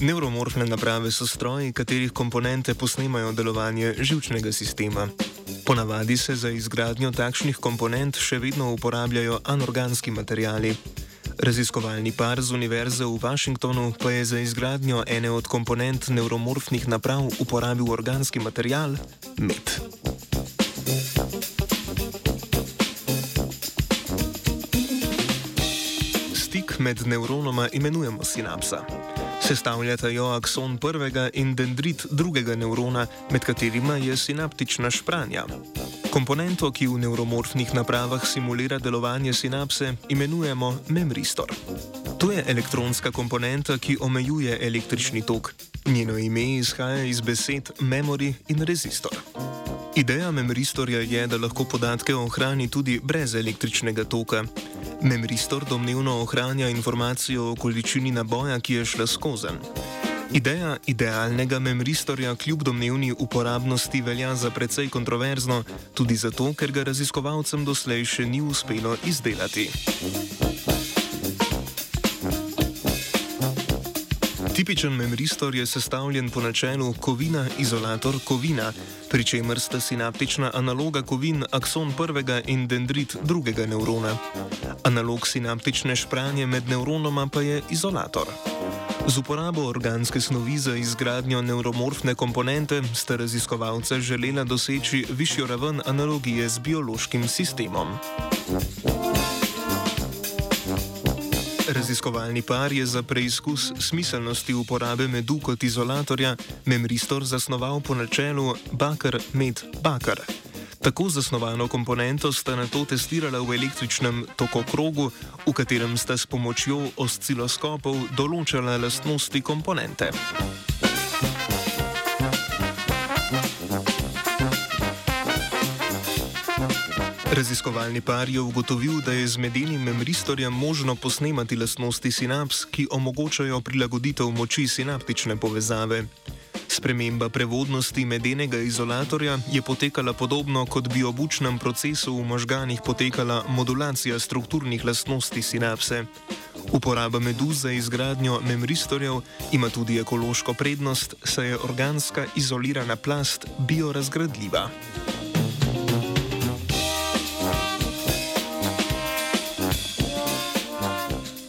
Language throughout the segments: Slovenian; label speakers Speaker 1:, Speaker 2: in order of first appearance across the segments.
Speaker 1: Neuromorfne naprave so stroji, katerih komponente posnemajo delovanje žilčnega sistema. Ponavadi se za izgradnjo takšnih komponent še vedno uporabljajo anorganski materijali. Raziskovalni par z Univerze v Washingtonu pa je za izgradnjo ene od komponent neuromorfnih naprav uporabil organski material med. Med nevronoma imenujemo sinapsa. Sestavljata jo akson prvega in dendrit drugega nevrona, med katerima je sinaptična špranja. Komponento, ki v neuromorfnih napravah simulira delovanje sinapse, imenujemo memristor. To je elektronska komponenta, ki omejuje električni tok. Njeno ime izhaja iz besed memory in resistor. Ideja memristorja je, da lahko podatke ohrani tudi brez električnega toka. Memristor domnevno ohranja informacijo o količini naboja, ki je šla skozi. Ideja idealnega memristorja kljub domnevni uporabnosti velja za precej kontroverzno, tudi zato, ker ga raziskovalcem doslej še ni uspelo izdelati. Tipičen memristor je sestavljen po načelu kovina-izolator-kovina, pri čemer sta sinaptična analoga kovin akson prvega in dendrit drugega nevrona. Analog sinaptične špranje med nevronoma pa je izolator. Z uporabo organske snovi za izgradnjo neuromorfne komponente sta raziskovalca želela doseči višjo raven analogije z biološkim sistemom. Raziskovalni par je za preizkus smiselnosti uporabe medu kot izolatorja memristor zasnoval po načelu Bakar-Med-Bakar. Tako zasnovano komponento sta na to testirala v električnem tokokrogu, v katerem sta s pomočjo osciloskopov določala lastnosti komponente. Raziskovalni par je ugotovil, da je z medenim memristorjem možno posnemati lastnosti sinaps, ki omogočajo prilagoditev moči sinaptične povezave. Sprememba prevodnosti medenega izolatorja je potekala podobno, kot bi ob učnem procesu v možganih potekala modulacija strukturnih lastnosti sinapse. Uporaba medu za izgradnjo memristorjev ima tudi ekološko prednost, saj je organska izolirana plast biorazgradljiva.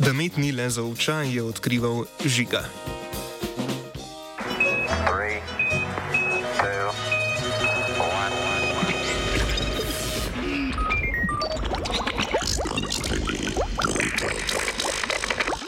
Speaker 1: Da med ni le za očaj, je odkrival žiga.